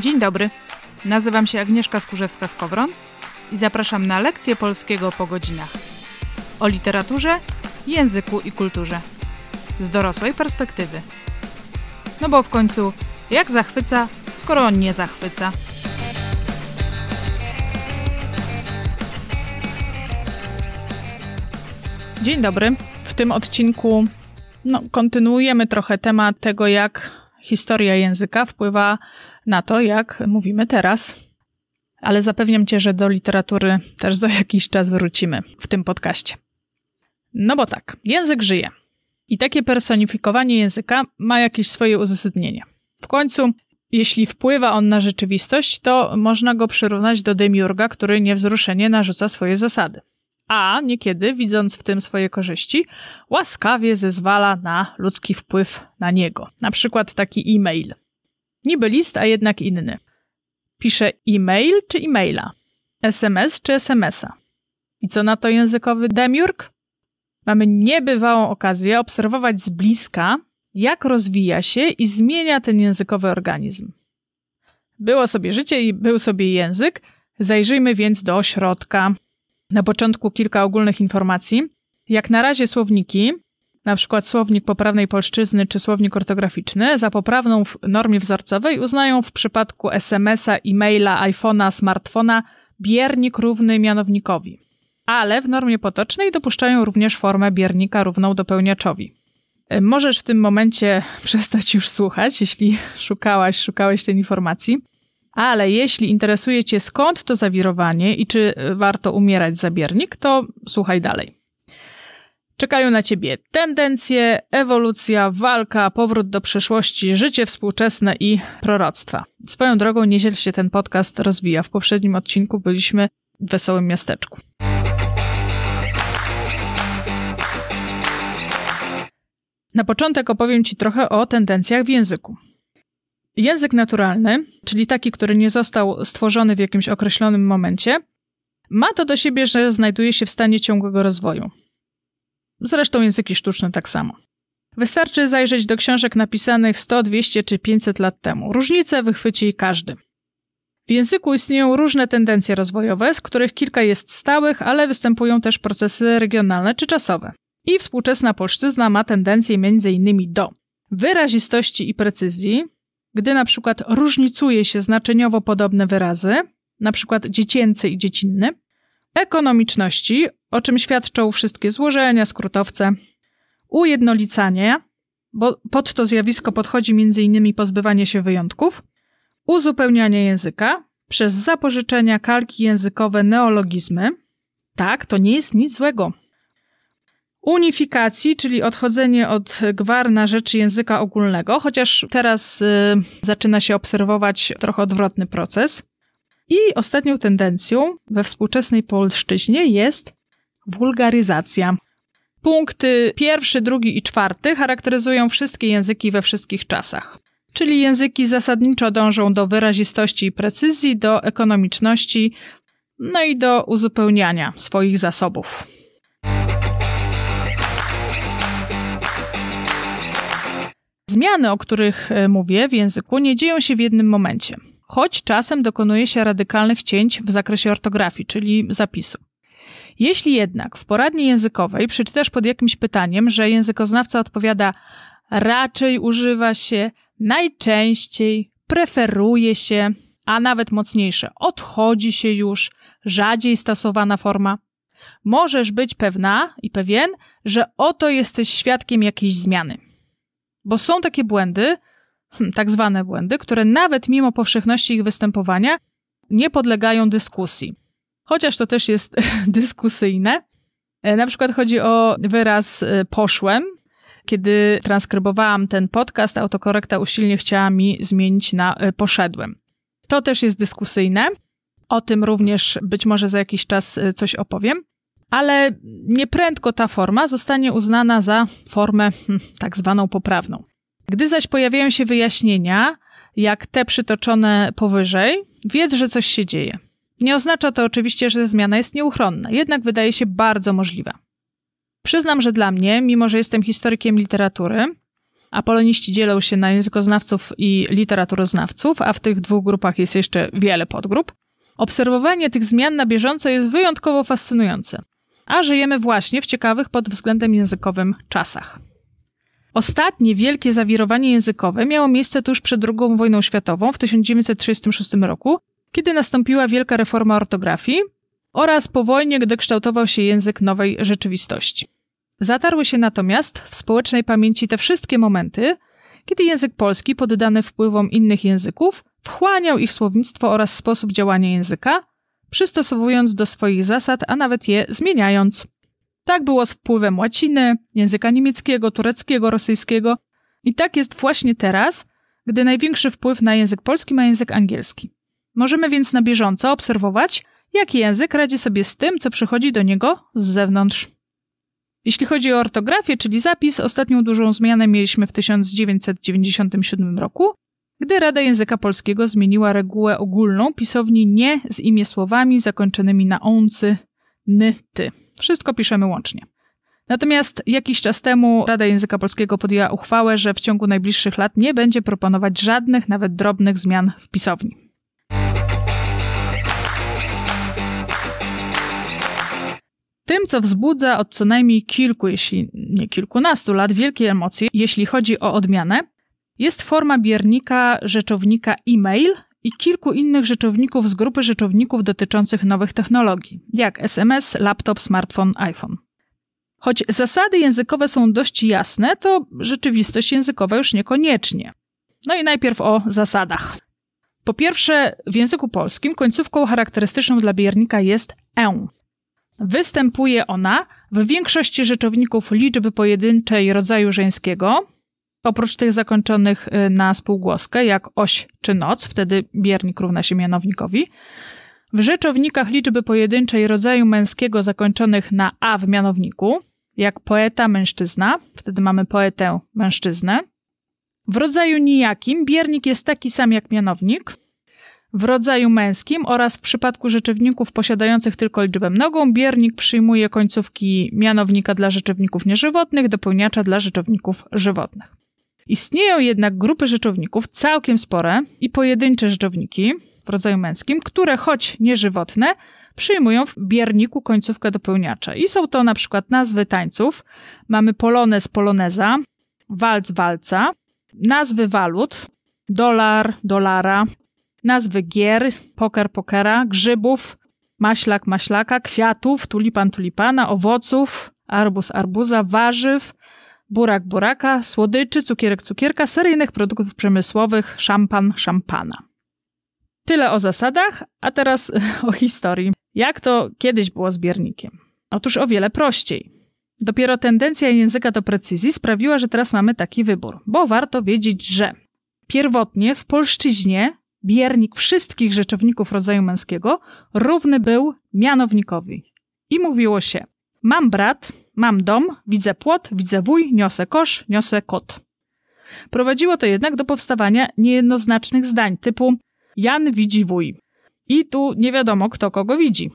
Dzień dobry. Nazywam się Agnieszka Skurzewska-Skowron i zapraszam na lekcję polskiego po godzinach. O literaturze, języku i kulturze. Z dorosłej perspektywy. No bo w końcu, jak zachwyca, skoro on nie zachwyca? Dzień dobry. W tym odcinku no, kontynuujemy trochę temat tego, jak historia języka wpływa na to, jak mówimy teraz. Ale zapewniam cię, że do literatury też za jakiś czas wrócimy w tym podcaście. No bo tak, język żyje. I takie personifikowanie języka ma jakieś swoje uzasadnienie. W końcu, jeśli wpływa on na rzeczywistość, to można go przyrównać do demiurga, który niewzruszenie narzuca swoje zasady a niekiedy, widząc w tym swoje korzyści, łaskawie zezwala na ludzki wpływ na niego. Na przykład taki e-mail. Niby list, a jednak inny. Pisze e-mail czy e-maila? SMS czy SMS-a? I co na to językowy demiurg? Mamy niebywałą okazję obserwować z bliska, jak rozwija się i zmienia ten językowy organizm. Było sobie życie i był sobie język, zajrzyjmy więc do środka, na początku kilka ogólnych informacji. Jak na razie słowniki, na przykład słownik poprawnej polszczyzny czy słownik ortograficzny, za poprawną w normie wzorcowej uznają w przypadku SMS-a, e-maila, iPhone'a, smartfona biernik równy mianownikowi. Ale w normie potocznej dopuszczają również formę biernika równą dopełniaczowi. E, możesz w tym momencie przestać już słuchać, jeśli szukałaś, szukałeś tej informacji. Ale jeśli interesuje Cię skąd to zawirowanie i czy warto umierać za biernik, to słuchaj dalej. Czekają na Ciebie tendencje, ewolucja, walka, powrót do przeszłości, życie współczesne i proroctwa. Swoją drogą nieźle się ten podcast rozwija. W poprzednim odcinku byliśmy w wesołym miasteczku. Na początek opowiem Ci trochę o tendencjach w języku. Język naturalny, czyli taki, który nie został stworzony w jakimś określonym momencie, ma to do siebie, że znajduje się w stanie ciągłego rozwoju. Zresztą języki sztuczne tak samo. Wystarczy zajrzeć do książek napisanych 100, 200 czy 500 lat temu. Różnice wychwyci każdy. W języku istnieją różne tendencje rozwojowe, z których kilka jest stałych, ale występują też procesy regionalne czy czasowe. I współczesna polszczyzna ma tendencję m.in. do wyrazistości i precyzji, gdy na przykład różnicuje się znaczeniowo podobne wyrazy, na przykład dziecięcy i dziecinny, ekonomiczności, o czym świadczą wszystkie złożenia, skrótowce, ujednolicanie, bo pod to zjawisko podchodzi m.in. pozbywanie się wyjątków, uzupełnianie języka przez zapożyczenia, kalki językowe, neologizmy. Tak, to nie jest nic złego unifikacji, czyli odchodzenie od gwar na rzecz języka ogólnego, chociaż teraz y, zaczyna się obserwować trochę odwrotny proces. I ostatnią tendencją we współczesnej polszczyźnie jest wulgaryzacja. Punkty pierwszy, drugi i czwarty charakteryzują wszystkie języki we wszystkich czasach. Czyli języki zasadniczo dążą do wyrazistości i precyzji, do ekonomiczności, no i do uzupełniania swoich zasobów. Zmiany, o których e, mówię w języku, nie dzieją się w jednym momencie, choć czasem dokonuje się radykalnych cięć w zakresie ortografii, czyli zapisu. Jeśli jednak w poradni językowej przeczytasz pod jakimś pytaniem, że językoznawca odpowiada raczej używa się, najczęściej, preferuje się, a nawet mocniejsze, odchodzi się już, rzadziej stosowana forma, możesz być pewna i pewien, że oto jesteś świadkiem jakiejś zmiany. Bo są takie błędy, hm, tak zwane błędy, które nawet mimo powszechności ich występowania nie podlegają dyskusji. Chociaż to też jest dyskusyjne. E, na przykład chodzi o wyraz e, poszłem. Kiedy transkrybowałam ten podcast, autokorekta usilnie chciała mi zmienić na e, poszedłem. To też jest dyskusyjne. O tym również być może za jakiś czas coś opowiem ale nieprędko ta forma zostanie uznana za formę hmm, tak zwaną poprawną. Gdy zaś pojawiają się wyjaśnienia, jak te przytoczone powyżej, wiedz, że coś się dzieje. Nie oznacza to oczywiście, że zmiana jest nieuchronna, jednak wydaje się bardzo możliwa. Przyznam, że dla mnie, mimo że jestem historykiem literatury, a poloniści dzielą się na językoznawców i literaturoznawców, a w tych dwóch grupach jest jeszcze wiele podgrup. Obserwowanie tych zmian na bieżąco jest wyjątkowo fascynujące, a żyjemy właśnie w ciekawych pod względem językowym czasach. Ostatnie wielkie zawirowanie językowe miało miejsce tuż przed II wojną światową w 1936 roku, kiedy nastąpiła wielka reforma ortografii oraz po wojnie, gdy kształtował się język nowej rzeczywistości. Zatarły się natomiast w społecznej pamięci te wszystkie momenty, kiedy język polski, poddany wpływom innych języków, wchłaniał ich słownictwo oraz sposób działania języka, przystosowując do swoich zasad, a nawet je zmieniając. Tak było z wpływem łaciny, języka niemieckiego, tureckiego, rosyjskiego i tak jest właśnie teraz, gdy największy wpływ na język polski ma język angielski. Możemy więc na bieżąco obserwować, jak język radzi sobie z tym, co przychodzi do niego z zewnątrz. Jeśli chodzi o ortografię, czyli zapis, ostatnią dużą zmianę mieliśmy w 1997 roku, gdy Rada Języka Polskiego zmieniła regułę ogólną pisowni nie z imię słowami zakończonymi na oncy, ny, ty. Wszystko piszemy łącznie. Natomiast jakiś czas temu Rada Języka Polskiego podjęła uchwałę, że w ciągu najbliższych lat nie będzie proponować żadnych, nawet drobnych zmian w pisowni. Tym, co wzbudza od co najmniej kilku, jeśli nie kilkunastu lat, wielkie emocje, jeśli chodzi o odmianę, jest forma biernika rzeczownika e-mail i kilku innych rzeczowników z grupy rzeczowników dotyczących nowych technologii, jak SMS, laptop, smartfon, iPhone. Choć zasady językowe są dość jasne, to rzeczywistość językowa już niekoniecznie. No i najpierw o zasadach. Po pierwsze, w języku polskim końcówką charakterystyczną dla biernika jest e. Występuje ona w większości rzeczowników liczby pojedynczej rodzaju żeńskiego, oprócz tych zakończonych y, na spółgłoskę, jak oś czy noc, wtedy biernik równa się mianownikowi. W rzeczownikach liczby pojedynczej rodzaju męskiego zakończonych na a w mianowniku, jak poeta, mężczyzna, wtedy mamy poetę, mężczyznę. W rodzaju nijakim biernik jest taki sam jak mianownik, w rodzaju męskim oraz w przypadku rzeczowników posiadających tylko liczbę mnogą, biernik przyjmuje końcówki mianownika dla rzeczowników nieżywotnych, dopełniacza dla rzeczowników żywotnych. Istnieją jednak grupy rzeczowników całkiem spore i pojedyncze rzeczowniki w rodzaju męskim, które choć nieżywotne, przyjmują w bierniku końcówkę dopełniacza. I są to na przykład nazwy tańców. Mamy polonez poloneza, walc walca, nazwy walut, dolar dolara, nazwy gier, poker pokera, grzybów, maślak maślaka, kwiatów, tulipan tulipana, owoców, arbuz arbuza, warzyw, burak buraka, słodyczy, cukierek cukierka, seryjnych produktów przemysłowych, szampan szampana. Tyle o zasadach, a teraz o historii. Jak to kiedyś było z biernikiem? Otóż o wiele prościej. Dopiero tendencja języka do precyzji sprawiła, że teraz mamy taki wybór, bo warto wiedzieć, że pierwotnie w polszczyźnie biernik wszystkich rzeczowników rodzaju męskiego równy był mianownikowi. I mówiło się: Mam brat, mam dom, widzę płot, widzę wuj, niosę kosz, niosę kot. Prowadziło to jednak do powstawania niejednoznacznych zdań typu Jan widzi wuj. I tu nie wiadomo, kto kogo widzi.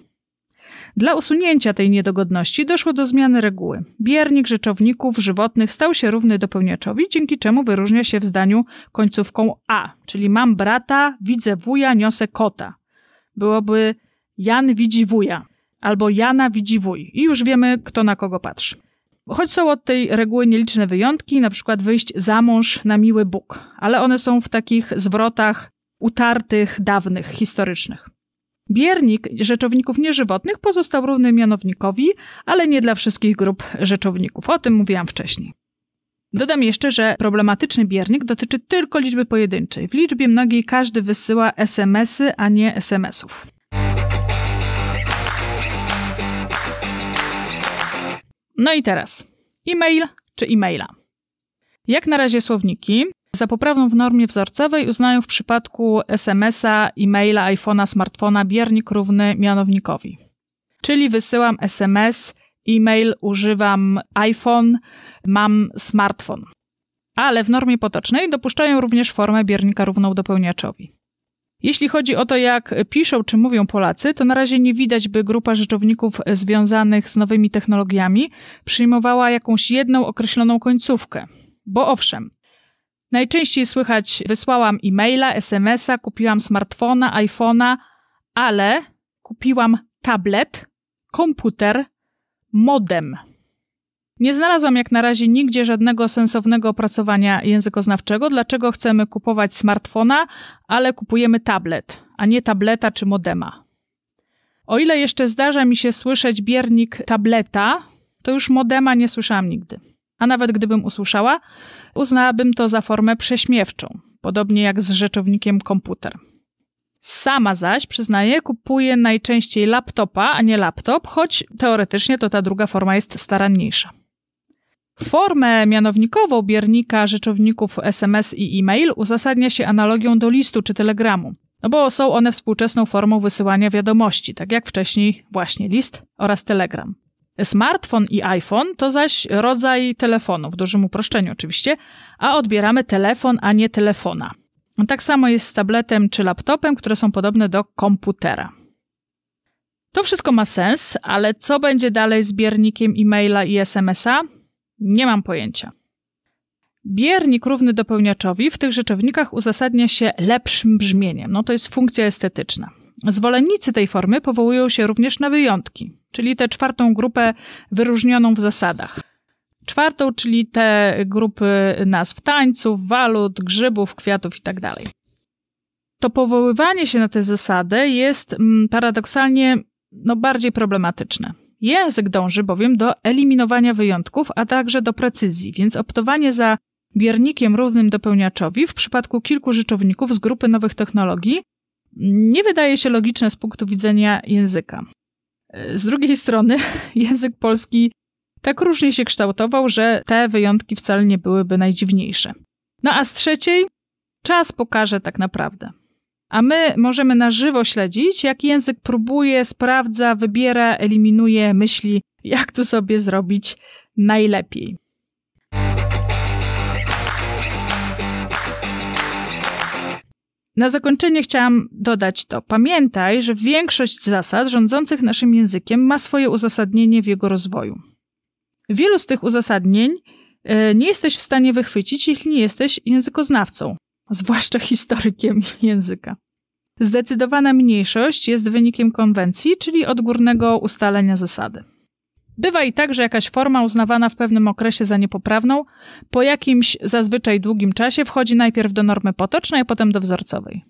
Dla usunięcia tej niedogodności doszło do zmiany reguły. Biernik rzeczowników żywotnych stał się równy dopełniaczowi, dzięki czemu wyróżnia się w zdaniu końcówką a, czyli mam brata, widzę wuja, niosę kota. Byłoby Jan widzi wuja albo Jana widzi wuj i już wiemy, kto na kogo patrzy. Choć są od tej reguły nieliczne wyjątki, na przykład wyjść za mąż na miły Bóg, ale one są w takich zwrotach utartych, dawnych, historycznych. Biernik rzeczowników nieżywotnych pozostał równy mianownikowi, ale nie dla wszystkich grup rzeczowników. O tym mówiłam wcześniej. Dodam jeszcze, że problematyczny biernik dotyczy tylko liczby pojedynczej. W liczbie mnogiej każdy wysyła SMS-y, a nie SMS-ów. No i teraz. E-mail czy e-maila? Jak na razie słowniki za poprawną w normie wzorcowej uznają w przypadku SMS-a, e-maila, iPhone'a, smartfona biernik równy mianownikowi. Czyli wysyłam SMS, e-mail, używam iPhone, mam smartfon. Ale w normie potocznej dopuszczają również formę biernika równą dopełniaczowi. Jeśli chodzi o to, jak piszą czy mówią Polacy, to na razie nie widać, by grupa rzeczowników związanych z nowymi technologiami przyjmowała jakąś jedną określoną końcówkę. Bo owszem, Najczęściej słychać, wysłałam e-maila, SMS-a, kupiłam smartfona, iPhone'a, ale kupiłam tablet, komputer, modem. Nie znalazłam jak na razie nigdzie żadnego sensownego opracowania językoznawczego, dlaczego chcemy kupować smartfona, ale kupujemy tablet, a nie tableta czy modema. O ile jeszcze zdarza mi się słyszeć biernik tableta, to już modema nie słyszałam nigdy. A nawet gdybym usłyszała, uznałabym to za formę prześmiewczą, podobnie jak z rzeczownikiem komputer. Sama zaś, przyznaję, kupuję najczęściej laptopa, a nie laptop, choć teoretycznie to ta druga forma jest staranniejsza. Formę mianownikową biernika rzeczowników SMS i e-mail uzasadnia się analogią do listu czy telegramu, no bo są one współczesną formą wysyłania wiadomości, tak jak wcześniej właśnie list oraz telegram. Smartfon i iPhone to zaś rodzaj telefonu, w dużym uproszczeniu oczywiście, a odbieramy telefon, a nie telefona. Tak samo jest z tabletem czy laptopem, które są podobne do komputera. To wszystko ma sens, ale co będzie dalej z biernikiem e-maila i SMS-a? Nie mam pojęcia. Biernik równy dopełniaczowi w tych rzeczownikach uzasadnia się lepszym brzmieniem. No to jest funkcja estetyczna. Zwolennicy tej formy powołują się również na wyjątki, czyli tę czwartą grupę wyróżnioną w zasadach. Czwartą, czyli te grupy nazw tańców, walut, grzybów, kwiatów itd. Tak to powoływanie się na tę zasadę jest mm, paradoksalnie no, bardziej problematyczne. Język dąży bowiem do eliminowania wyjątków, a także do precyzji, więc optowanie za biernikiem równym dopełniaczowi w przypadku kilku rzeczowników z grupy nowych technologii nie wydaje się logiczne z punktu widzenia języka. Z drugiej strony, język polski tak różnie się kształtował, że te wyjątki wcale nie byłyby najdziwniejsze. No a z trzeciej, czas pokaże tak naprawdę. A my możemy na żywo śledzić, jak język próbuje, sprawdza, wybiera, eliminuje, myśli, jak to sobie zrobić najlepiej. Na zakończenie chciałam dodać to. Pamiętaj, że większość zasad rządzących naszym językiem ma swoje uzasadnienie w jego rozwoju. Wielu z tych uzasadnień e, nie jesteś w stanie wychwycić, jeśli nie jesteś językoznawcą, zwłaszcza historykiem języka. Zdecydowana mniejszość jest wynikiem konwencji, czyli odgórnego ustalenia zasady. Bywa i tak, że jakaś forma uznawana w pewnym okresie za niepoprawną, po jakimś zazwyczaj długim czasie wchodzi najpierw do normy potocznej, a potem do wzorcowej.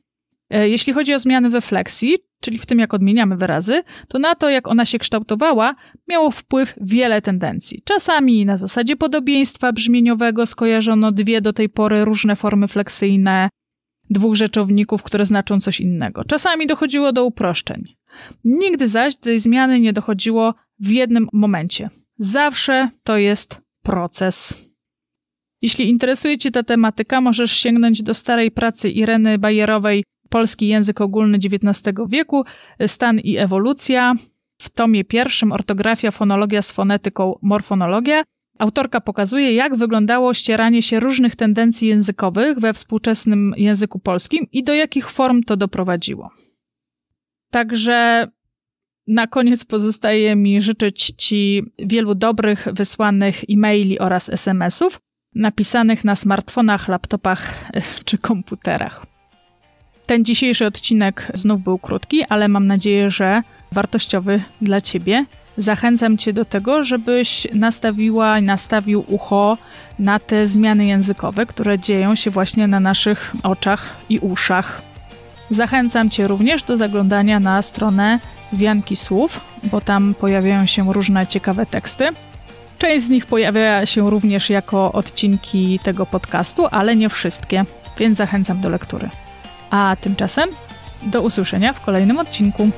E, jeśli chodzi o zmiany we fleksji, czyli w tym jak odmieniamy wyrazy, to na to, jak ona się kształtowała, miało wpływ wiele tendencji. Czasami na zasadzie podobieństwa brzmieniowego skojarzono dwie do tej pory różne formy fleksyjne dwóch rzeczowników, które znaczą coś innego. Czasami dochodziło do uproszczeń. Nigdy zaś do tej zmiany nie dochodziło w jednym momencie. Zawsze to jest proces. Jeśli interesuje Cię ta tematyka, możesz sięgnąć do starej pracy Ireny Bajerowej Polski język ogólny XIX wieku, stan i ewolucja. W tomie pierwszym ortografia, fonologia z fonetyką, morfonologia. Autorka pokazuje, jak wyglądało ścieranie się różnych tendencji językowych we współczesnym języku polskim i do jakich form to doprowadziło. Także na koniec pozostaje mi życzyć Ci wielu dobrych wysłanych e-maili oraz SMS-ów napisanych na smartfonach, laptopach czy komputerach. Ten dzisiejszy odcinek znów był krótki, ale mam nadzieję, że wartościowy dla Ciebie. Zachęcam Cię do tego, żebyś nastawiła i nastawił ucho na te zmiany językowe, które dzieją się właśnie na naszych oczach i uszach. Zachęcam Cię również do zaglądania na stronę Wianki Słów, bo tam pojawiają się różne ciekawe teksty. Część z nich pojawia się również jako odcinki tego podcastu, ale nie wszystkie, więc zachęcam do lektury. A tymczasem do usłyszenia w kolejnym odcinku.